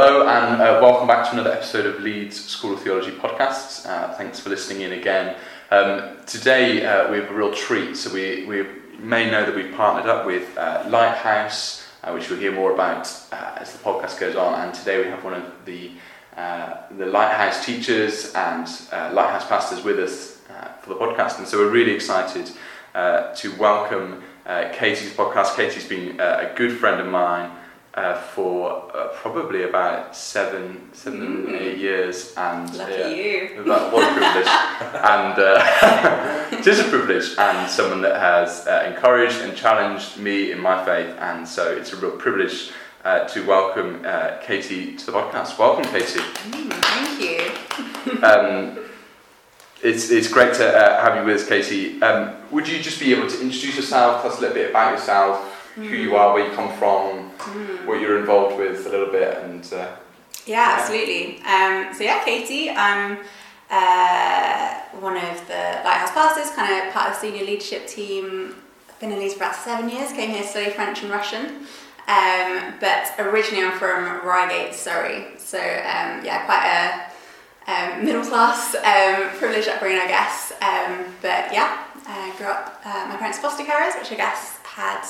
Hello and uh, welcome back to another episode of Leeds School of Theology podcasts. Uh, thanks for listening in again. Um, today uh, we have a real treat. So we, we may know that we've partnered up with uh, Lighthouse, uh, which we'll hear more about uh, as the podcast goes on. And today we have one of the the Lighthouse teachers and Lighthouse pastors with us for the podcast. And so we're really excited to welcome Katie's podcast. Katie's been a good friend of mine uh, for uh, probably about seven, seven, mm. eight years, and Lucky yeah, you. That, what a privilege, and uh, just a privilege, and someone that has uh, encouraged and challenged me in my faith, and so it's a real privilege uh, to welcome uh, Katie to the podcast. Welcome, Katie. Mm, thank you. um, it's, it's great to have you with us, Katie. Um, would you just be able to introduce yourself, tell us a little bit about yourself? Who you are, where you come from, mm. what you're involved with a little bit, and uh, yeah, absolutely. Um, so yeah, Katie, I'm uh, one of the Lighthouse pastors, kind of part of the senior leadership team. I've been in Leeds for about seven years. Came here to study French and Russian. Um, but originally I'm from Reigate, Surrey. So um, yeah, quite a um, middle class, um, privileged upbringing, I guess. Um, but yeah, I grew up. Uh, my parents foster carers, which I guess had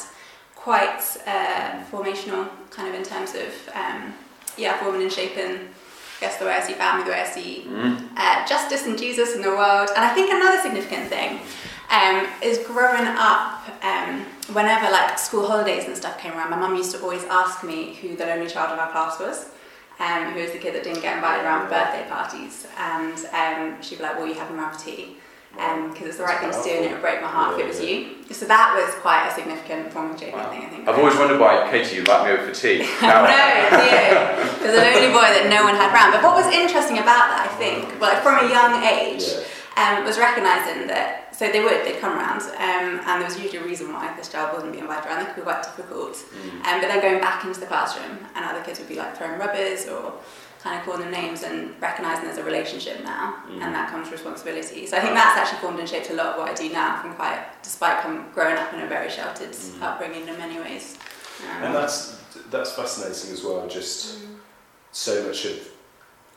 quite uh, formational, kind of in terms of um, yeah, forming and shaping. I guess the way I see family, the way I see mm. uh, justice and Jesus in the world. And I think another significant thing um, is growing up. Um, whenever like school holidays and stuff came around, my mum used to always ask me who the only child in our class was. Um, who was the kid that didn't get invited around birthday parties, and um, she'd be like, "Well, you have him around for tea." Because um, it's the right thing to do and it would break my heart yeah, if it was yeah. you. So that was quite a significant form of shaping wow. thing, I think. I've always wondered why, Katie, you like me over for tea. no, Theo. There's an only boy that no one had around. But what was interesting about that, I think, well, from a young age, um, was recognising that, so they would, they'd come around, um, and there was usually a reason why this child wasn't being invited around. They could be quite difficult. Mm. Um, but then going back into the classroom, and other kids would be like throwing rubbers or kind of calling them names and recognizing there's a relationship now mm. and that comes responsibility so i think that's actually formed and shaped a lot of what i do now from quite despite growing up in a very sheltered mm. upbringing in many ways um, and that's that's fascinating as well just mm. so much of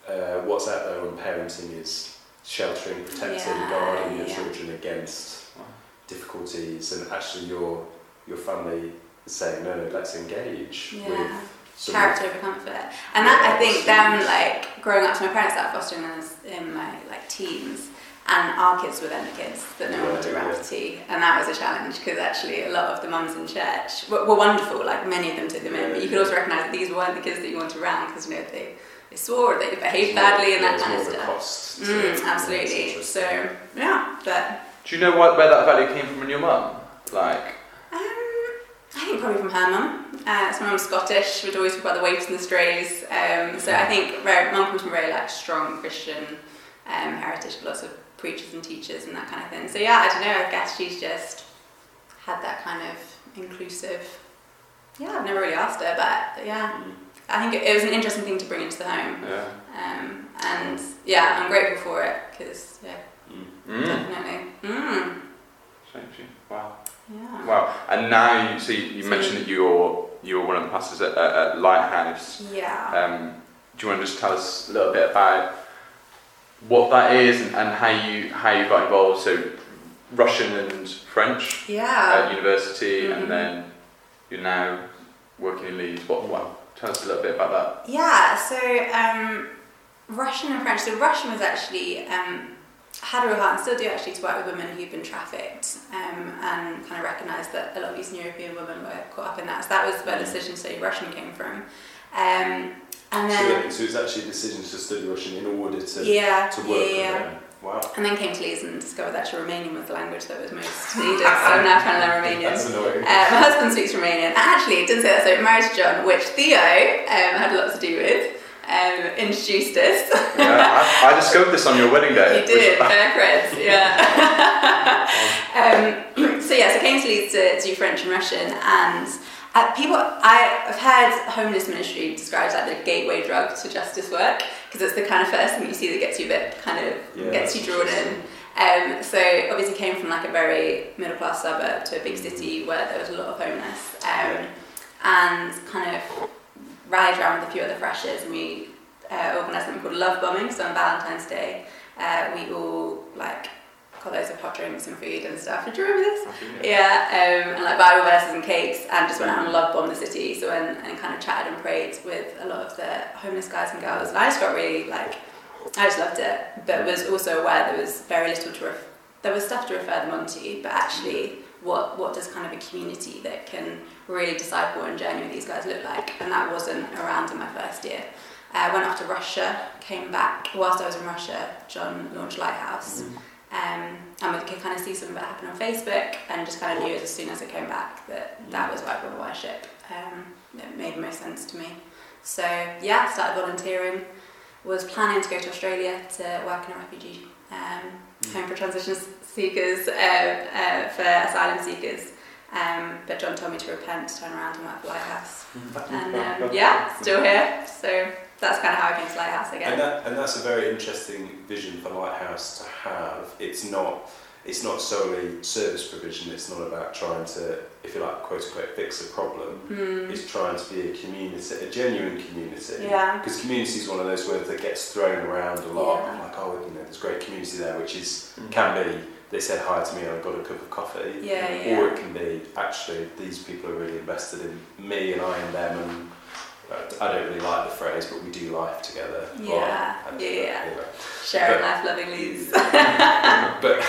uh, what's out there on parenting is sheltering protecting yeah, guarding your yeah. children against difficulties and actually your your family saying no let's engage yeah. with character over comfort. And that I think them like growing up to my parents that fostering us in my like teens and our kids were then the kids that no one wanted around for tea and that was a challenge because actually a lot of the mums in church were, were, wonderful like many of them took them in. But you could also recognise that these weren't the kids that you wanted around because you know they they swore they behaved badly and that kind of stuff. mm, absolutely. so yeah but do you know what, where that value came from in your mum? Like I think probably from her mum. Uh, so my mum's Scottish, We'd always talk about the waifs and the strays. Um, so I think mum comes from a very like strong Christian um, heritage, lots of preachers and teachers and that kind of thing. So yeah, I don't know. I guess she's just had that kind of inclusive. Yeah, I've never really asked her, but yeah, mm. I think it, it, was an interesting thing to bring into the home. Yeah. Um, and yeah, I'm grateful for it because yeah, mm. definitely. Mm. Thank you. Wow. Yeah. Wow. And now, you, so you, you so mentioned that you're you're one of the pastors at, at, at Lighthouse. Yeah. Um, do you want to just tell us a little bit about what that is and, and how you how you got involved? So Russian and French. Yeah. At university, mm-hmm. and then you're now working in Leeds. What? Well, tell us a little bit about that. Yeah. So um, Russian and French. So Russian was actually. Um, had a real heart and still do actually to work with women who've been trafficked um, and kind of recognise that a lot of Eastern European women were caught up in that. So that was where the decision to study Russian came from. Um, and then, so, so it was actually a decision to study Russian in order to, yeah, to work yeah, yeah. with them. Wow. And then came to Leeds and discovered that actually Romanian was the language that was most needed. so I'm now trying to learn Romanian. That's annoying. Uh, my husband speaks Romanian. Actually, didn't say that. So married to John, which Theo um, had a lot to do with um, introduced us. yeah, I, I, discovered this on your wedding day. You did, fair yeah. um, so yeah, so I came to Leeds to, do French and Russian, and uh, people, I, have heard homeless ministry described as like the gateway drug to justice work because it's the kind of first thing you see that gets you a bit kind of yeah, gets you drawn in. Um, so obviously came from like a very middle class suburb to a big city where there was a lot of homeless, um, and kind of rallied around with a few other freshers and we uh, organised something called Love Bombing. So on Valentine's Day, uh, we all like got loads of hot drinks and food and stuff. Did you remember this? Yeah, um, and like Bible verses and cakes, and just went out and love bombed the city. So and, and kind of chatted and prayed with a lot of the homeless guys and girls, and I just got really like, I just loved it. But was also aware there was very little to ref- there was stuff to refer them on to, but actually. What, what does kind of a community that can really disciple and journey these guys look like? And that wasn't around in my first year. I uh, went off to Russia, came back. Whilst I was in Russia, John launched Lighthouse. Mm. Um, and we could kind of see some of it happen on Facebook and just kind of knew as soon as I came back that that was White River Worship. Um, it made most sense to me. So yeah, started volunteering, was planning to go to Australia to work in a refugee um, mm. home for transition seekers, uh, uh, for asylum seekers. Um, but John told me to repent, turn around and work for Lighthouse. and um, yeah, still here. So that's kind of how I came to Lighthouse again. And, that, and that's a very interesting vision for Lighthouse to have. It's not it's not solely service provision. It's not about trying to, if you like, quote unquote, fix a problem. Mm. It's trying to be a community, a genuine community. Yeah. Because community is one of those words that gets thrown around a lot. Yeah. Like, oh, you know, there's great community there, which is mm. can be. They said hi to me and I got a cup of coffee. Yeah, yeah. Or it can be actually these people are really invested in me and I in them and I don't really like the phrase, but we do life together. Yeah, yeah, yeah. Anyway. Sharing life lovingly. but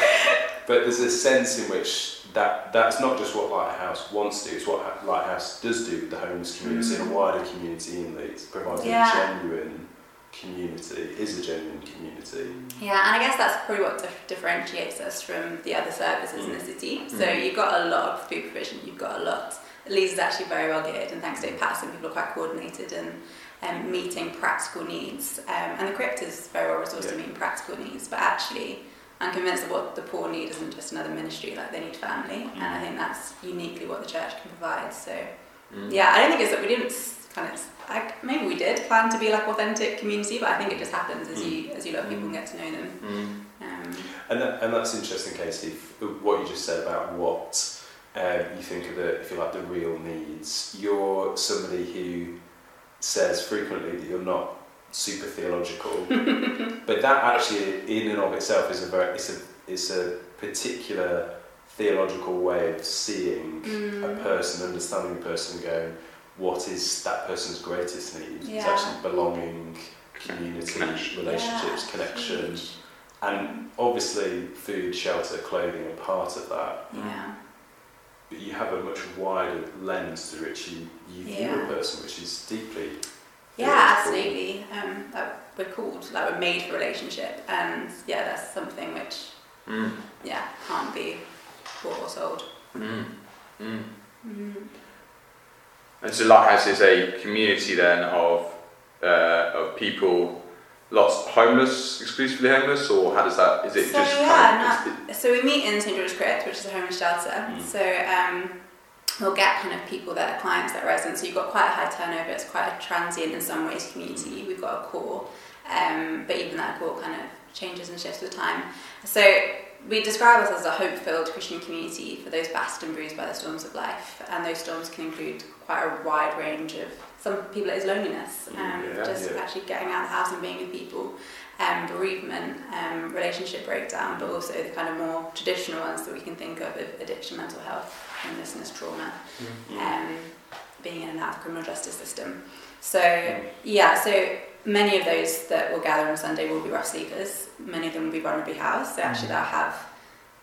but there's a sense in which that that's not just what Lighthouse wants to do; it's what Lighthouse does do with the homeless community mm. and a wider community in Leeds, providing yeah. genuine community is a genuine community. Yeah, and I guess that's probably what dif- differentiates us from the other services mm. in the city. So mm. you've got a lot of food provision, you've got a lot Leeds is actually very well geared, and thanks to Patterson, people are quite coordinated and um, meeting practical needs. Um, and the crypt is very well resourced yeah. to meeting practical needs, but actually, I'm convinced that what the poor need isn't just another ministry, like they need family, mm. and I think that's uniquely what the church can provide. So, mm. yeah, I don't think it's that we didn't kind of. I, maybe we did plan to be like authentic community, but I think it just happens as mm. you as you love people and get to know them. Mm. Um, and that, and that's interesting, Katie. What you just said about what um, you think of the, if you like, the real needs. You're somebody who says frequently that you're not super theological, but that actually, in and of itself, is a very, it's a, it's a particular theological way of seeing mm. a person, understanding a person, going, what is that person's greatest need? Yeah. It's actually belonging, community, connection. relationships, yeah. connection. And obviously, food, shelter, clothing are part of that. Yeah but you have a much wider lens through which you, you view yeah. a person, which is deeply. Yeah, absolutely. Um, we're called, like we're made for relationship, and yeah, that's something which, mm. yeah, can't be bought or sold. Mm. Mm. Mm. And so Lighthouse is a community then of uh, of people lots homeless, exclusively homeless, or how does that? Is it so, just? Yeah, kind of, so we meet in St George's Crypt, which is a homeless shelter. Mm. So um, we'll get kind of people that are clients that are residents. So you've got quite a high turnover. It's quite a transient in some ways community. We've got a core, um, but even that core kind of changes and shifts with time. So we describe us as a hope-filled Christian community for those battered and bruised by the storms of life, and those storms can include quite a wide range of some people it is loneliness, um, yeah, just yeah. actually getting out of the house and being with people, um, bereavement, um, relationship breakdown, but also the kind of more traditional ones that we can think of, of addiction, mental health, homelessness, trauma, mm-hmm. um, being in and out of the criminal justice system. So mm. yeah, so many of those that will gather on Sunday will be rough sleepers. Many of them will be vulnerably housed. So actually, mm. they'll have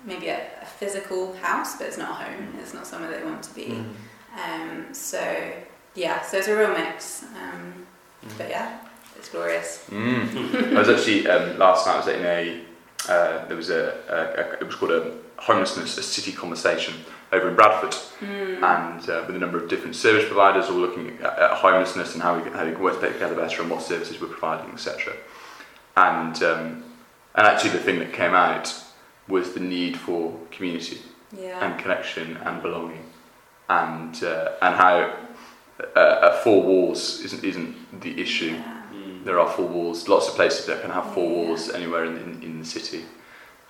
maybe a, a, physical house, but it's not a home. It's not somewhere they want to be. Mm. Um, so yeah, so it's a real mix. Um, mm. But yeah, it's glorious. Mm. I was actually um, last night. I was in a uh, there was a, a, a, it was called a homelessness a city conversation over in Bradford, mm. and uh, with a number of different service providers all looking at, at homelessness and how we how we can work together better and what services we're providing, etc. And um, and actually the thing that came out was the need for community yeah. and connection and belonging, and uh, and how uh, four walls isn't isn't the issue. Yeah. There are four walls. Lots of places that can have four walls anywhere in, in, in the city.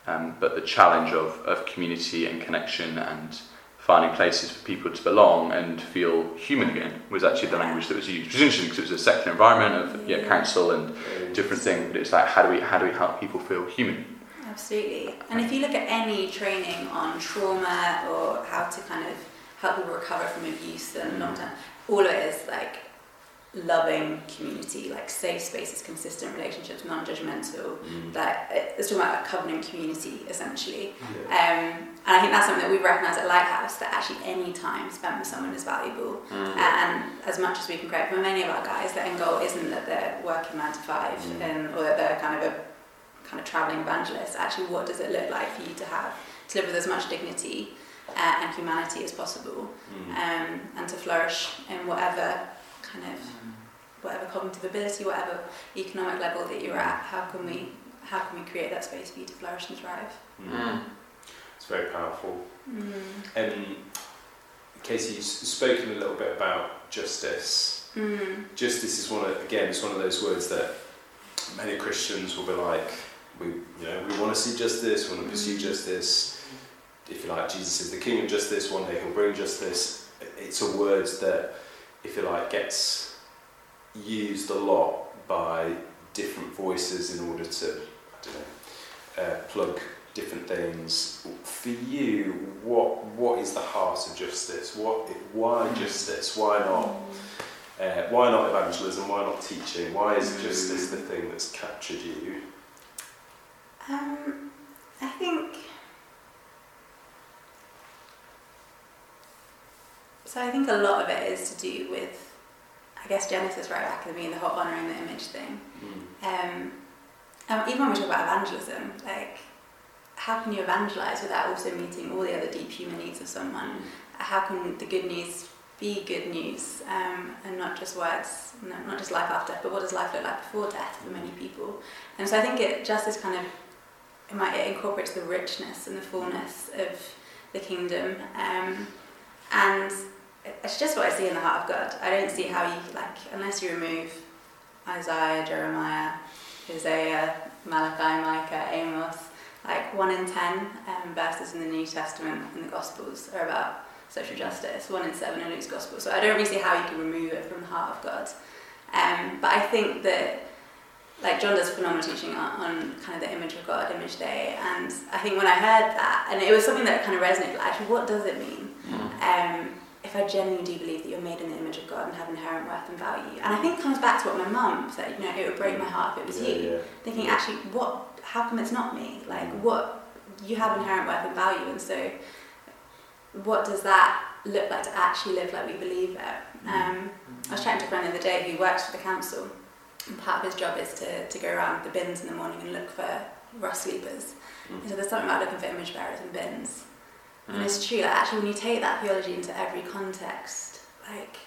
Um, but the challenge of, of community and connection and finding places for people to belong and feel human again was actually the language that was used. Which was interesting because it was a secular environment of yeah, Yeah. council and different things. But it's like how do we how do we help people feel human? Absolutely. And if you look at any training on trauma or how to kind of help people recover from abuse and long term, all of it is like loving community, like safe spaces, consistent relationships, non judgmental. Mm. Like it's talking about a covenant community essentially. Yeah. Um, and I think that's something that we recognise at Lighthouse that actually any time spent with someone is valuable. And as much as we can create for many of our guys, the end goal isn't that they're working nine to five Mm. and, or that they're kind of a kind of travelling evangelist. Actually, what does it look like for you to have to live with as much dignity uh, and humanity as possible, Mm. um, and to flourish in whatever kind of whatever cognitive ability, whatever economic level that you're at. How can we how can we create that space for you to flourish and thrive? Mm. It's very powerful. Mm. Um, Katie, you've spoken a little bit about justice. Mm. Justice is one of, again, it's one of those words that many Christians will be like, we, you know, we want to see justice, we want to pursue Mm. justice. If you like, Jesus is the King of justice. One day He'll bring justice. It's a word that, if you like, gets used a lot by different voices in order to, I don't know, uh, plug different things. For you, what what is the heart of justice? What why justice? Why not? Uh, why not evangelism? Why not teaching? Why is justice the thing that's captured you? Um, I think. So I think a lot of it is to do with, I guess Genesis right back at the beginning, the whole honouring the image thing. Um, and even when we talk about evangelism, like, how can you evangelize without also meeting all the other deep human needs of someone? How can the good news be good news um, and not just words, not just life after death, but what does life look like before death for many people? And so I think it just is kind of it might it incorporates the richness and the fullness of the kingdom, um, and it's just what I see in the heart of God. I don't see how you like unless you remove Isaiah, Jeremiah, Hosea, Malachi, Micah, Amos. Like one in ten um, verses in the New Testament and the Gospels are about social justice. One in seven in Luke's Gospel. So I don't really see how you can remove it from the heart of God. Um, but I think that like John does phenomenal teaching on, on kind of the image of God, imago Dei, and I think when I heard that, and it was something that kind of resonated. Like, actually, what does it mean? Um, if I genuinely do believe that you're made in the image of God and have inherent worth and value, and I think it comes back to what my mum said. You know, it would break my heart if it was Yeah, you. yeah. Thinking, actually, what? How come it's not me? Like, what? You have inherent worth and value, and so what does that look like to actually live like we believe it? Um, I was chatting to a friend the other day who works for the council, and part of his job is to, to go around the bins in the morning and look for rough sleepers. Mm. And so there's something about looking for image bearers in bins. And it's true, like actually when you take that theology into every context, like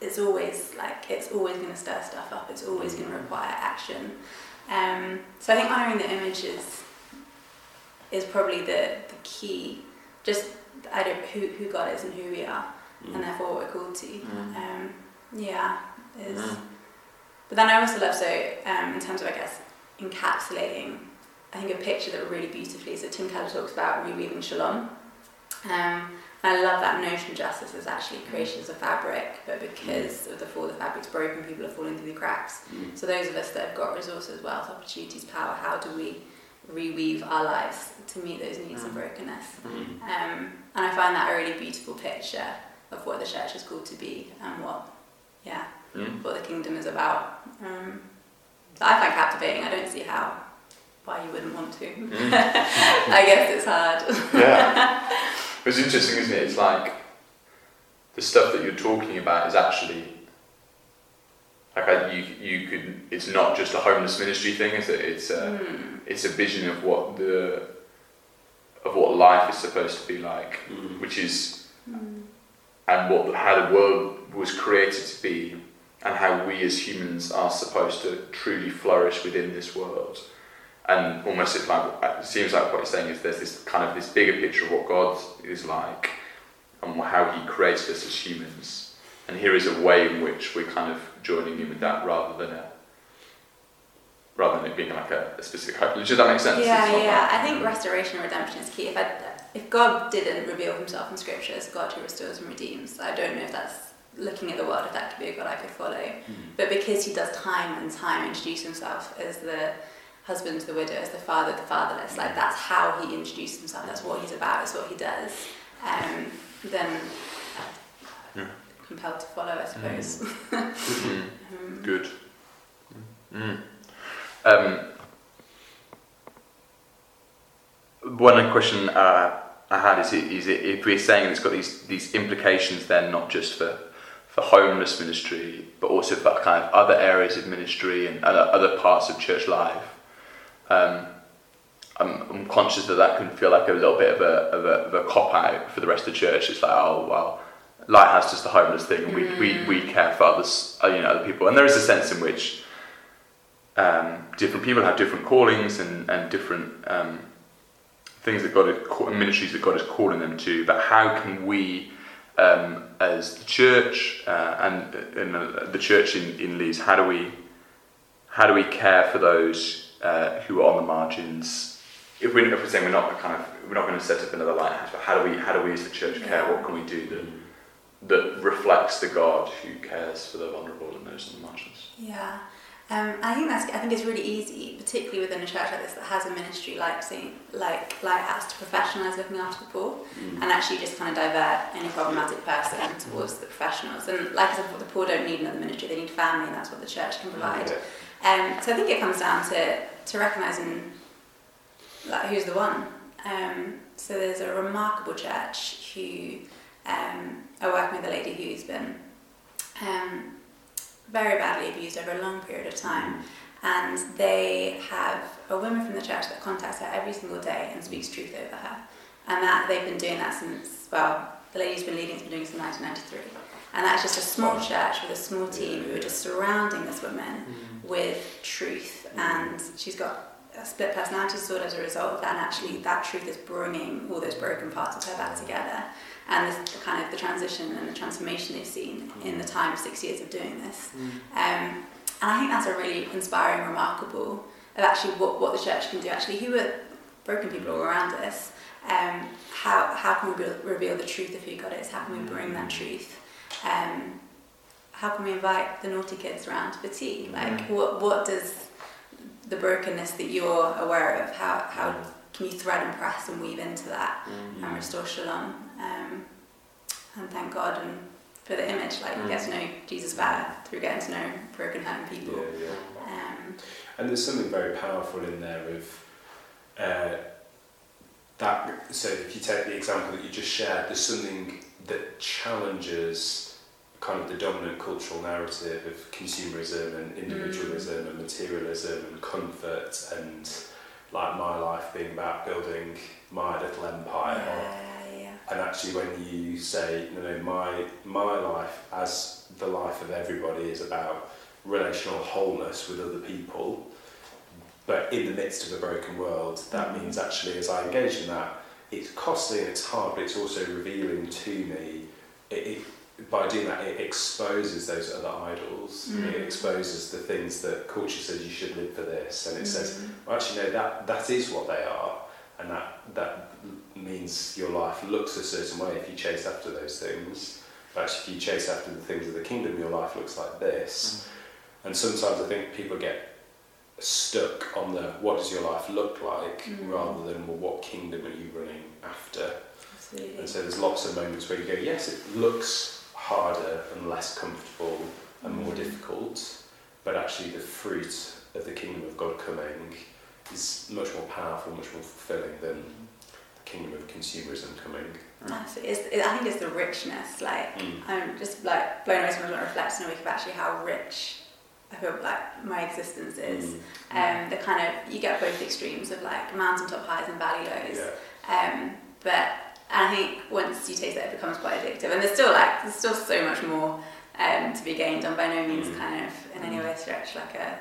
it's always like it's always going to stir stuff up. It's always going to require action. Um, so I think honouring the image is, is probably the, the key. Just I don't who who God is and who we are, Mm. and therefore what we're called to. Mm. Um, yeah, is. Mm. But then I also love so um, in terms of I guess encapsulating. I think a picture that really beautifully. So Tim Keller talks about reweaving shalom. Um, I love that notion of justice as actually creation as a fabric, but because of the fall, the fabric's broken, people are falling through the cracks. Mm. So those of us that have got resources, wealth, opportunities, power, how do we reweave our lives to meet those needs of brokenness? Mm. Um, and I find that a really beautiful picture of what the church is called to be and what, yeah, Mm. what the kingdom is about. Um, I find captivating. I don't see how why you wouldn't want to. Mm. I guess it's hard. yeah. It's interesting, isn't it? It's like the stuff that you're talking about is actually like I, you you could. It's not just a homeless ministry thing, is it? It's a Mm. it's a vision of what the of what life is supposed to be like, Mm. which is Mm. and what how the world was created to be, and how we as humans are supposed to truly flourish within this world. And almost it's like it seems like what you're saying is there's this kind of this bigger picture of what God is like and how He created us as humans. And here is a way in which we're kind of joining in with that rather than a rather than it being like a, a specific hope. Does that make sense? Yeah, yeah. like- I think restoration and redemption is key. If I, if God didn't reveal himself in scripture as God who restores and redeems, I don't know if that's looking at the world, if that could be a God I could follow. Mm. But because he does time and time introduce himself as the husband to the widow, as the father the fatherless, like that's how he introduces himself, that's what he's about, it's what he does, um, then yeah. compelled to follow, I suppose. Mm. mm. Good. Mm. Um, one question uh, I had is, it, is it, if we're saying it's got these, these implications then not just for, for homeless ministry, but also for kind of other areas of ministry and other parts of church life, um, I'm, I'm, conscious that that can feel like a little bit of a, of a, of a cop out for the rest of the church. It's like, oh, well, Lighthouse just the homeless thing, and we, mm. we, we care for others, uh, you know, other people. And there is a sense in which um, different people have different callings and, and different um, things that God is, ministries that God is calling them to, but how can we, um, as the church uh, and, and uh, the church in, in Leeds, how do we, how do we care for those uh, who are on the margins? If we're, if we're saying we're not kind of we're not going to set up another lighthouse, but how do we how do we as the church care? What can we do that that reflects the God who cares for the vulnerable and those on the margins? Yeah. Um, I think that's I think it's really easy, particularly within a church like this that has a ministry like Saint, like Lighthouse, to professionalise looking after the poor mm. and actually just kind of divert any problematic person towards the professionals. And like I said, the poor don't need another ministry; they need family, and that's what the church can provide. Um, so I think it comes down to to recognising like who's the one. Um, so there's a remarkable church who um, are working with a lady who's been um, very badly abused over a long period of time. And they have a woman from the church that contacts her every single day and speaks truth over her. And that they've been doing that since, well, the lady's been leading, has been doing since 1993. And that's just a small church with a small team who are just surrounding this woman mm. With truth. And she's got a split personality disorder as a result of that. And actually, that truth is bringing all those broken parts of her back together and the, the, kind of the transition and the transformation they've seen in the time of six years of doing this. Mm. Um, and I think that's a really inspiring, remarkable of actually what, what the church can do. Actually, who are broken people all around us? Um, how, how can we reveal the truth of who God is? How can we bring that truth? Um, how can we invite the naughty kids around for tea? Like, mm. what, what does the brokenness that you're aware of, how, how can you thread and press and weave into that mm. and restore shalom? Um, and thank God and for the image, like mm. you get to know Jesus better through getting to know broken, hurting people. Yeah, yeah. Um, and there's something very powerful in there of uh, that. So if you take the example that you just shared, there's something that challenges kind of the dominant cultural narrative of consumerism and individualism mm. and materialism and comfort and like my life being about building my little empire. Yeah yeah. and actually when you say you know my my life as the life of everybody is about relational wholeness with other people but in the midst of a broken world that mm-hmm. means actually as I engage in that it's costly and it's hard but it's also revealing to me it, it by doing that it exposes those other idols mm. it exposes the things that culture says you should live for this and it mm. says well actually no that that is what they are and that that means your life looks a certain way if you chase after those things. But actually, if you chase after the things of the kingdom, your life looks like this. Mm. And sometimes I think people get stuck on the what does your life look like mm. rather than well, what kingdom are you running after. Absolutely. And so there's lots of moments where you go, yes, it looks harder and less comfortable and more difficult, but actually the fruit of the kingdom of God coming is much more powerful, much more fulfilling than the kingdom of consumerism coming. It's, it, I think it's the richness. Like mm. I'm just like blown away when I reflect in a week of actually how rich I feel like my existence is. Mm. Um, the kind of you get both extremes of like mountaintop highs and valley lows. Yeah. Um, but I think once you taste it, it becomes quite addictive. And there's still like there's still so much more um, to be gained. On by no means mm. kind of in any way stretch like a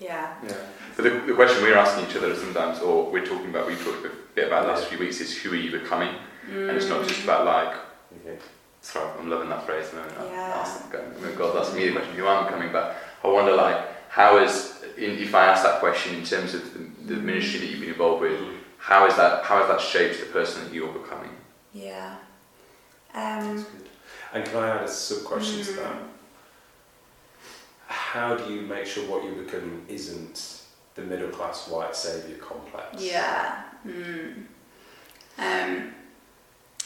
yeah. Yeah. So the, the question we're asking each other sometimes, or we're talking about, we talked a bit about the last few weeks, is who are you becoming? Mm. And it's not just about like, okay. sorry, I'm loving that phrase. No, no, yeah. ask, God, that's me the question, who am becoming? But I wonder like, how is, in, if I ask that question in terms of the, the ministry that you've been involved with, how is that how has that shaped the person that you're becoming? Yeah. Um, and can I add a sub question mm. to that? Hmm. How do you make sure what you're becoming isn't the middle class white saviour complex? Yeah. Mm. Um,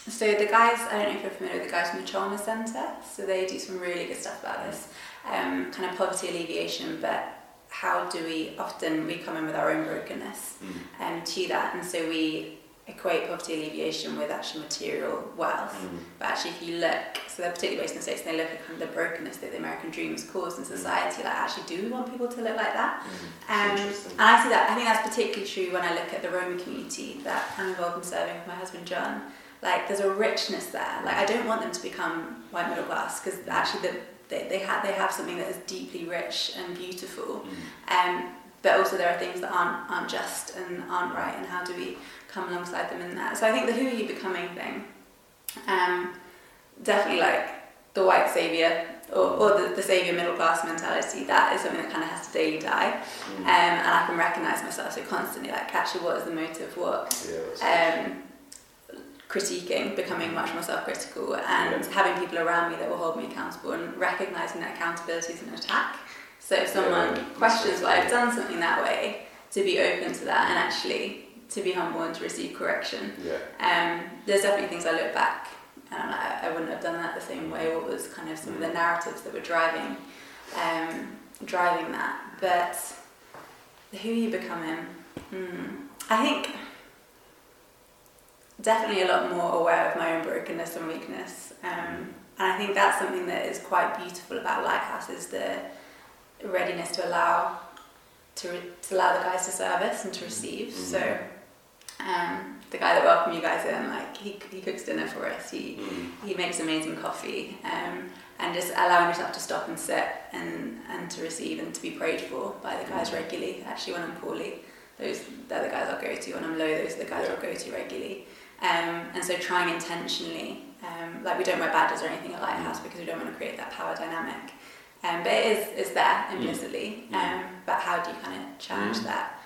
so the guys, I don't know if you're familiar with the guys from the Chalmers Centre, so they do some really good stuff about this, um, kind of poverty alleviation, but how do we, often we come in with our own brokenness mm. um, to that, and so we equate poverty alleviation with actual material wealth. Mm. But actually, if you look, so they're particularly based in the States, and they look at kind of the brokenness that the American dream has caused in society. Like, actually, do we want people to look like that? Mm. Um, and I see that, I think that's particularly true when I look at the Roma community that I'm involved in serving with my husband John. Like, there's a richness there. Like, I don't want them to become white middle class because actually, the, they, they, have, they have something that is deeply rich and beautiful. Mm. Um, but also there are things that aren't aren't just and aren't right and how do we come alongside them in that so I think the who are you becoming thing um, definitely like the white saviour or, or the, the saviour middle class mentality that is something that kind of has to daily die mm. um, and I can recognise myself so constantly like actually what is the motive what yeah, um, critiquing becoming much more self-critical and yeah. having people around me that will hold me accountable and recognising that accountability is an attack so if someone yeah, questions why I've done something that way, to be open to that and actually to be humble and to receive correction. Yeah. Um, there's definitely things I look back and I'm like, I wouldn't have done that the same way. What was kind of some mm. of the mm. narratives that were driving, um, driving that. But who are you becoming? Hmm. I think definitely a lot more aware of my own brokenness and weakness. Um, and I think that's something that is quite beautiful about Lighthouse is the readiness to allow to, to allow the guys to service and to receive. Mm-hmm. So um, the guy that welcomed you guys in, like he, he cooks dinner for us. He mm-hmm. he makes amazing coffee. Um, and just allowing yourself to stop and sit and, and to receive and to be prayed for by the guys mm-hmm. regularly. Actually, when I'm poorly, those they're the guys I'll go to. When I'm low, those are the guys yeah. I'll go to regularly. Um, and so trying intentionally, um, like we don't wear badges or anything at Lighthouse mm. because we don't want to create that power dynamic. Um, but it is, is there implicitly. Mm. Um, but how do you kind of challenge mm. that?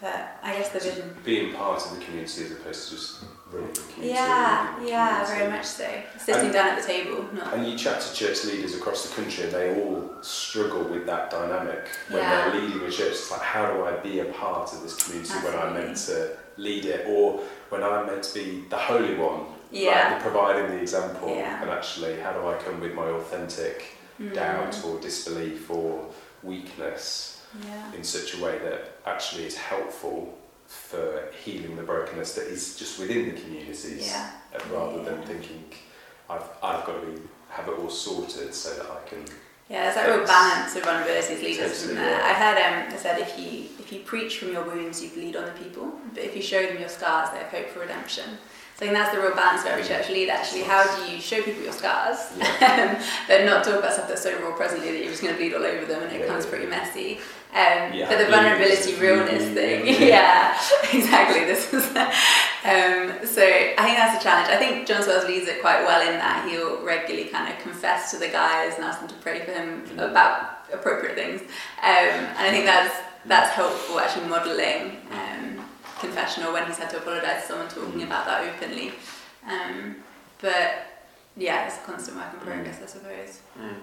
But I guess the vision. Being part of the community as opposed to just running the community. Yeah, yeah, very much so. Sitting and, down at the table. Not. And you chat to church leaders across the country and they all struggle with that dynamic when yeah. they're leading a church. It's like, how do I be a part of this community Absolutely. when I'm meant to lead it or when I'm meant to be the holy one? Yeah. Like providing the example yeah. and actually how do I come with my authentic mm. doubt or disbelief or weakness yeah. in such a way that actually is helpful for healing the brokenness that is just within the communities yeah. rather than thinking I've, I've got to be, have it all sorted so that I can yeah, there's that real balance of vulnerability as leaders, isn't there? Yeah. I heard um, I said if you if you preach from your wounds, you lead the people, but if you show them your scars, they have hope for redemption. So I think that's the real balance for every church leader actually. How do you show people your scars, yeah. but not talk about stuff that's so raw presently that you're just going to bleed all over them and it yeah. becomes pretty messy. Um, yeah, but the vulnerability, realness thing, yeah, exactly. This is um, so. I think that's a challenge. I think John Swales leads it quite well in that he'll regularly kind of confess to the guys and ask them to pray for him about appropriate things. Um, and I think that's that's helpful actually modelling. Um, confessional when he's had to apologise to someone talking about that openly. Um, but yeah, it's a constant work in progress, I suppose. Mm.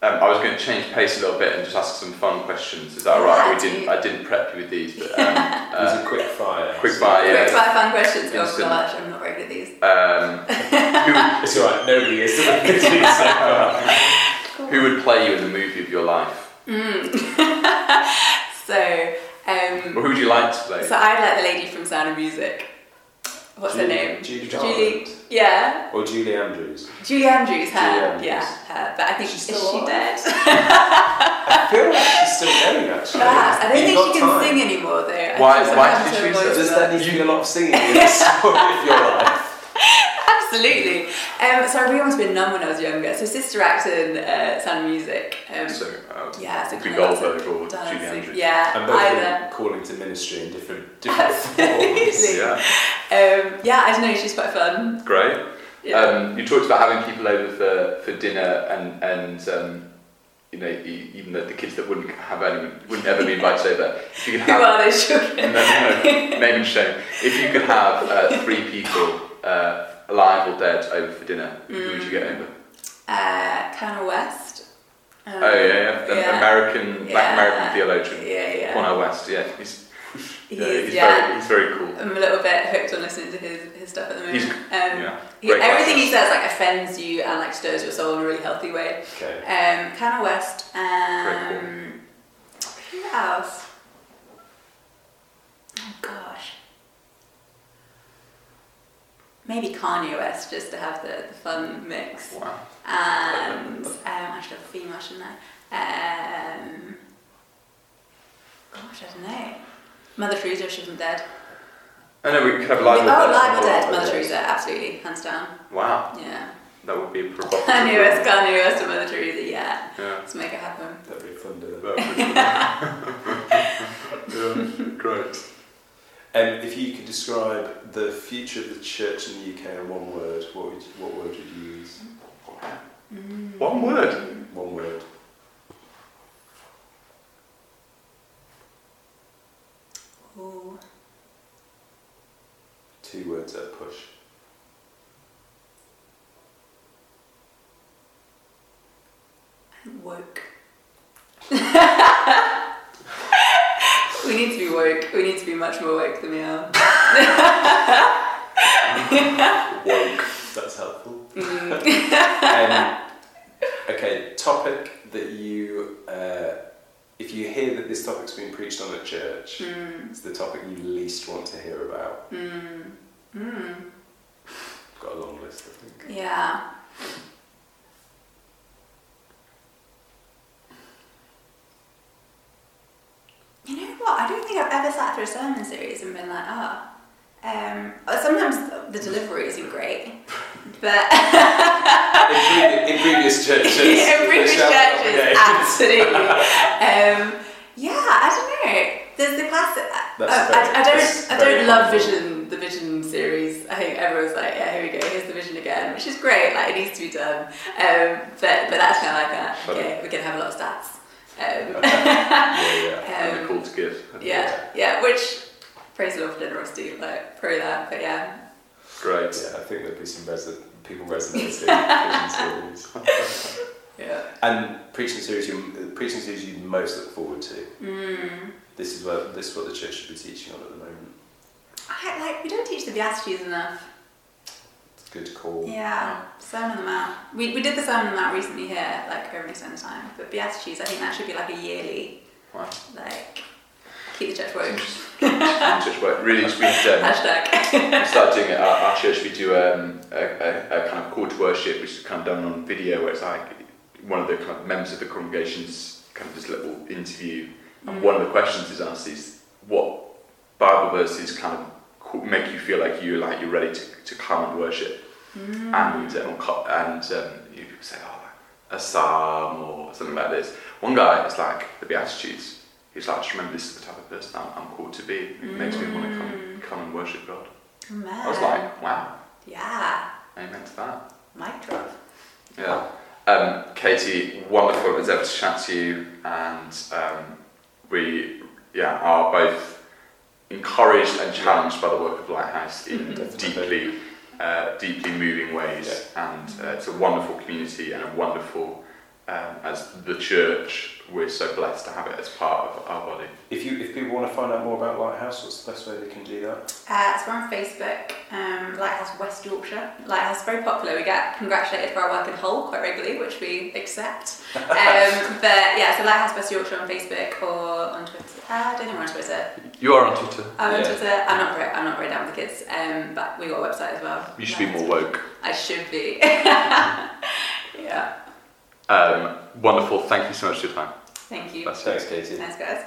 Um, I was going to change pace a little bit and just ask some fun questions. Is that all right? We didn't. I didn't prep you with these, but um, uh, these are quick fire. Quick fire, yeah. Quick fire, fun questions. Oh gosh, I'm not very good at these. Um, who, it's all right. Nobody is. who would play you in the movie of your life? Mm. so um, well, who would you like to play? So I'd like the lady from Sound of Music. What's Julie, her name? Julie, Julie. Yeah. Or Julie Andrews. Julie Andrews, her. Julie Andrews. Yeah, her. But I think she's still is she dead? I feel like she's still going actually. Perhaps. I don't think she can time. sing anymore though. Why? Why did she? Does there need to be a lot of singing in the story of your life? Absolutely. Um, so I really wanted to be a nun when I was younger. So sister act in uh, Sound Music. Um, so um, yeah, so Goldberg or Julie Andrews. Yeah, and both either. calling to ministry in different different forms. Yeah. Um, yeah, I don't know. She's quite fun. Great. Yeah. Um, you talked about having people over for, for dinner and and um, you know, even the, the kids that wouldn't have anyone, wouldn't ever be invited over, if you could Who have, are those children? no, no, name and shame. If you could have uh, three people, uh, alive or dead, over for dinner, who would you get over? Uh, Cornel West. Um, Oh yeah, yeah, the yeah. American, black American theologian, Yeah, yeah. Cornel West. Yeah, he's, He yeah, he's yeah. very, he's very cool. I'm a little bit hooked on listening to his, his stuff at the moment. He's- um, Yeah, he- everything he says like offends you and like stirs your soul in a really healthy way. Okay. Um, Cornel West. Um, who else? Oh gosh. Maybe Kanye West just to have the, the fun mix. Wow. And um, I should have a female, shouldn't I? Um, gosh, I don't know. Mother Teresa, if she wasn't dead. I know we could have live. oh, or dead. Oh, live or dead, Mother Teresa, absolutely, hands down. Wow, Yeah. that would be a provocative. Kanye West, Kanye West, and Mother Teresa, yeah. Yeah. Let's make it happen. That'd be fun dinner. That would be yeah, great. Um, if you could describe the future of the church in the UK in one word, what would what word would you use? Mm. One word. One word. Ooh. Two words at a push. Woke. we need to be woke. We need to be much more woke than we are. Woke. That's helpful. Mm. Um, okay, topic that you, uh, if you hear that this topic's been preached on at church, Mm. it's the topic you least want to hear about. Mm. Mm. Got a long list, I think. Yeah. You know what? I don't think I've ever sat through a sermon series and been like, oh. Um, sometimes the delivery isn't great, but In, previ- in previous churches, in previous shouted out the churches, absolutely. um, yeah, I don't know. There's the classic. I, very- I, I don't. I don't love. Vision. The Vision series. I think everyone's like, yeah, here we go. Here's the Vision again, which is great. Like it needs to be done. Um, but but that's kind of like a, okay. We're gonna have a lot of stats. Um, Yeah, yeah. And a um, call to give. yeah, yeah. Which praise the Lord for generosity. Like pro that. But yeah. Great. Yeah, I think there'd be some resi- people resonating with series. Yeah. And preaching series, you preaching series you most look forward to. Mm. This is what this is what the church should be teaching on at the moment. I, like we don't teach the Beatitudes enough. Good call. Yeah, Sermon on the Mount. We, we did the Sermon on the Mount recently here, like over Easter time. But Beatitudes, I think that should be like a yearly, Wow. like, keep the church woke. Church work. Really, we um, Hashtag. we started doing it at our church. We do um, a, a, a kind of call to worship, which is kind of done on video, where it's like one of the kind of members of the congregation's kind of this little interview, and one of the questions is asked is what Bible verses kind of make you feel like you're like you're ready to, to come and worship, Mm. and um, and um, you people say oh a psalm or something like this. One guy is like the Beatitudes. He's like, just remember this is the type of person I'm, I'm called to be. It makes me want to come, come and worship God. Man. I was like, wow, yeah, amen to that. mic drop. Yeah. Um, Katie, wonderful it was ever to chat to you, and um, we yeah are both encouraged and challenged by the work of Lighthouse in deeply uh, deeply moving ways, and uh, it's a wonderful community and a wonderful um, as the church we're so blessed to have it as part of our body. If you if people want to find out more about Lighthouse, what's the best way they can do that? Uh, so we're on Facebook, um, Lighthouse West Yorkshire. Lighthouse is very popular. We get congratulated for our work in Hull quite regularly, which we accept. Um, but yeah, so Lighthouse West Yorkshire on Facebook or on Twitter. Uh, I don't think we're on Twitter. You are on Twitter. I'm on Yeah. Twitter. I'm not very, I'm not very down with the kids, um, but we got a website as well. You should be more woke. I should be. yeah. Um, wonderful. Thank you so much for your time. Thank you. Thanks, Katie. Thanks, guys.